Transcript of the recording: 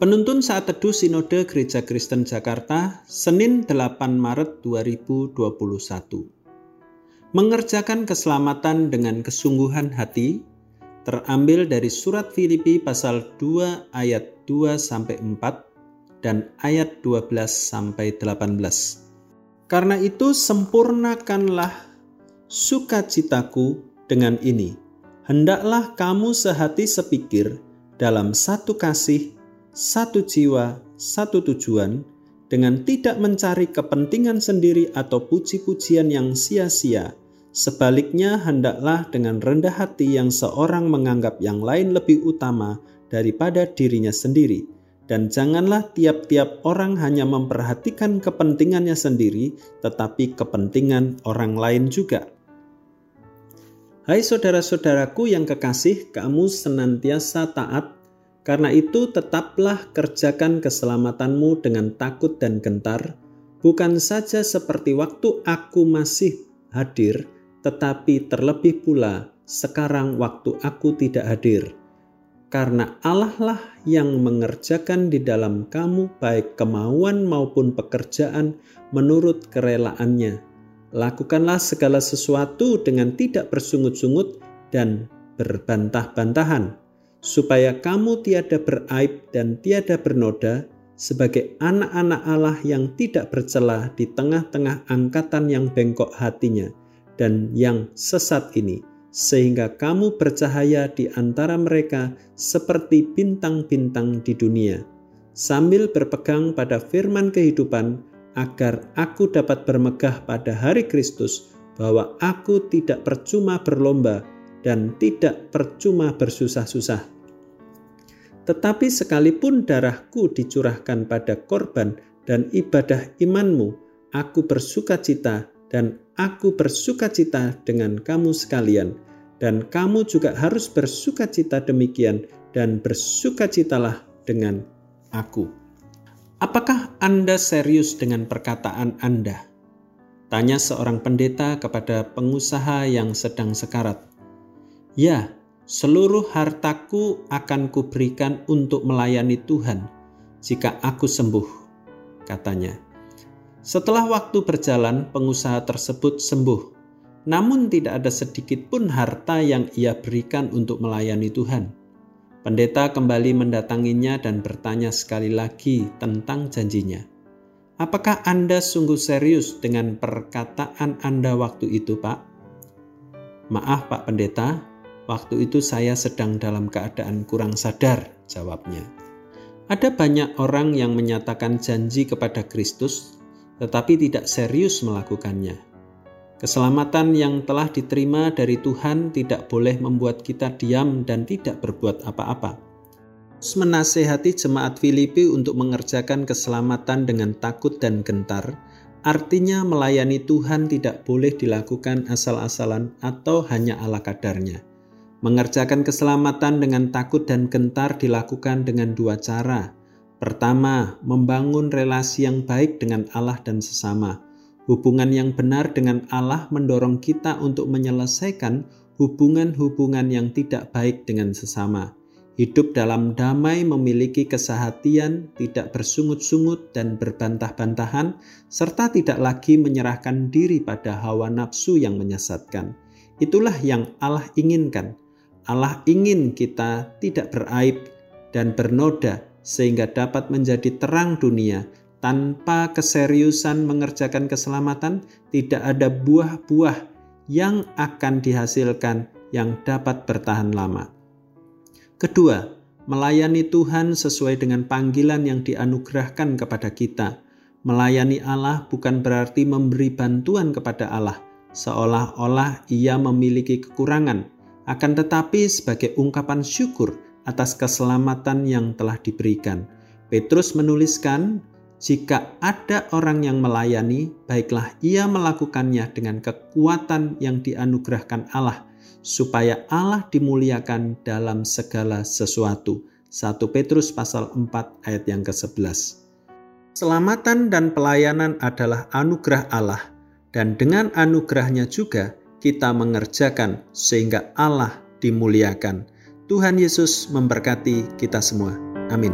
Penuntun saat teduh Sinode Gereja Kristen Jakarta, Senin 8 Maret 2021. Mengerjakan keselamatan dengan kesungguhan hati terambil dari surat Filipi pasal 2 ayat 2 sampai 4 dan ayat 12 sampai 18. Karena itu sempurnakanlah sukacitaku dengan ini. Hendaklah kamu sehati sepikir dalam satu kasih satu jiwa, satu tujuan, dengan tidak mencari kepentingan sendiri atau puji-pujian yang sia-sia. Sebaliknya, hendaklah dengan rendah hati yang seorang menganggap yang lain lebih utama daripada dirinya sendiri, dan janganlah tiap-tiap orang hanya memperhatikan kepentingannya sendiri, tetapi kepentingan orang lain juga. Hai saudara-saudaraku yang kekasih, kamu senantiasa taat karena itu, tetaplah kerjakan keselamatanmu dengan takut dan gentar, bukan saja seperti waktu aku masih hadir, tetapi terlebih pula sekarang waktu aku tidak hadir. Karena Allah lah yang mengerjakan di dalam kamu baik kemauan maupun pekerjaan menurut kerelaannya. Lakukanlah segala sesuatu dengan tidak bersungut-sungut dan berbantah-bantahan supaya kamu tiada beraib dan tiada bernoda sebagai anak-anak Allah yang tidak bercelah di tengah-tengah angkatan yang bengkok hatinya dan yang sesat ini, sehingga kamu bercahaya di antara mereka seperti bintang-bintang di dunia, sambil berpegang pada firman kehidupan, agar aku dapat bermegah pada hari Kristus bahwa aku tidak percuma berlomba dan tidak percuma bersusah-susah. Tetapi sekalipun darahku dicurahkan pada korban dan ibadah imanmu, aku bersuka cita dan aku bersuka cita dengan kamu sekalian. Dan kamu juga harus bersuka cita demikian dan bersukacitalah dengan aku. Apakah Anda serius dengan perkataan Anda? Tanya seorang pendeta kepada pengusaha yang sedang sekarat. Ya, seluruh hartaku akan kuberikan untuk melayani Tuhan jika aku sembuh, katanya. Setelah waktu berjalan, pengusaha tersebut sembuh, namun tidak ada sedikit pun harta yang ia berikan untuk melayani Tuhan. Pendeta kembali mendatanginya dan bertanya sekali lagi tentang janjinya. Apakah Anda sungguh serius dengan perkataan Anda waktu itu, Pak? Maaf, Pak Pendeta, Waktu itu saya sedang dalam keadaan kurang sadar, jawabnya. Ada banyak orang yang menyatakan janji kepada Kristus, tetapi tidak serius melakukannya. Keselamatan yang telah diterima dari Tuhan tidak boleh membuat kita diam dan tidak berbuat apa-apa. Menasehati jemaat Filipi untuk mengerjakan keselamatan dengan takut dan gentar, artinya melayani Tuhan tidak boleh dilakukan asal-asalan atau hanya ala kadarnya. Mengerjakan keselamatan dengan takut dan gentar dilakukan dengan dua cara. Pertama, membangun relasi yang baik dengan Allah dan sesama. Hubungan yang benar dengan Allah mendorong kita untuk menyelesaikan hubungan-hubungan yang tidak baik dengan sesama. Hidup dalam damai memiliki kesehatian, tidak bersungut-sungut dan berbantah-bantahan, serta tidak lagi menyerahkan diri pada hawa nafsu yang menyesatkan. Itulah yang Allah inginkan Allah ingin kita tidak beraib dan bernoda sehingga dapat menjadi terang dunia. Tanpa keseriusan mengerjakan keselamatan, tidak ada buah-buah yang akan dihasilkan yang dapat bertahan lama. Kedua, melayani Tuhan sesuai dengan panggilan yang dianugerahkan kepada kita. Melayani Allah bukan berarti memberi bantuan kepada Allah, seolah-olah Ia memiliki kekurangan akan tetapi sebagai ungkapan syukur atas keselamatan yang telah diberikan. Petrus menuliskan, "Jika ada orang yang melayani, baiklah ia melakukannya dengan kekuatan yang dianugerahkan Allah, supaya Allah dimuliakan dalam segala sesuatu." 1 Petrus pasal 4 ayat yang ke-11. Selamatan dan pelayanan adalah anugerah Allah, dan dengan anugerahnya juga kita mengerjakan sehingga Allah dimuliakan. Tuhan Yesus memberkati kita semua. Amin.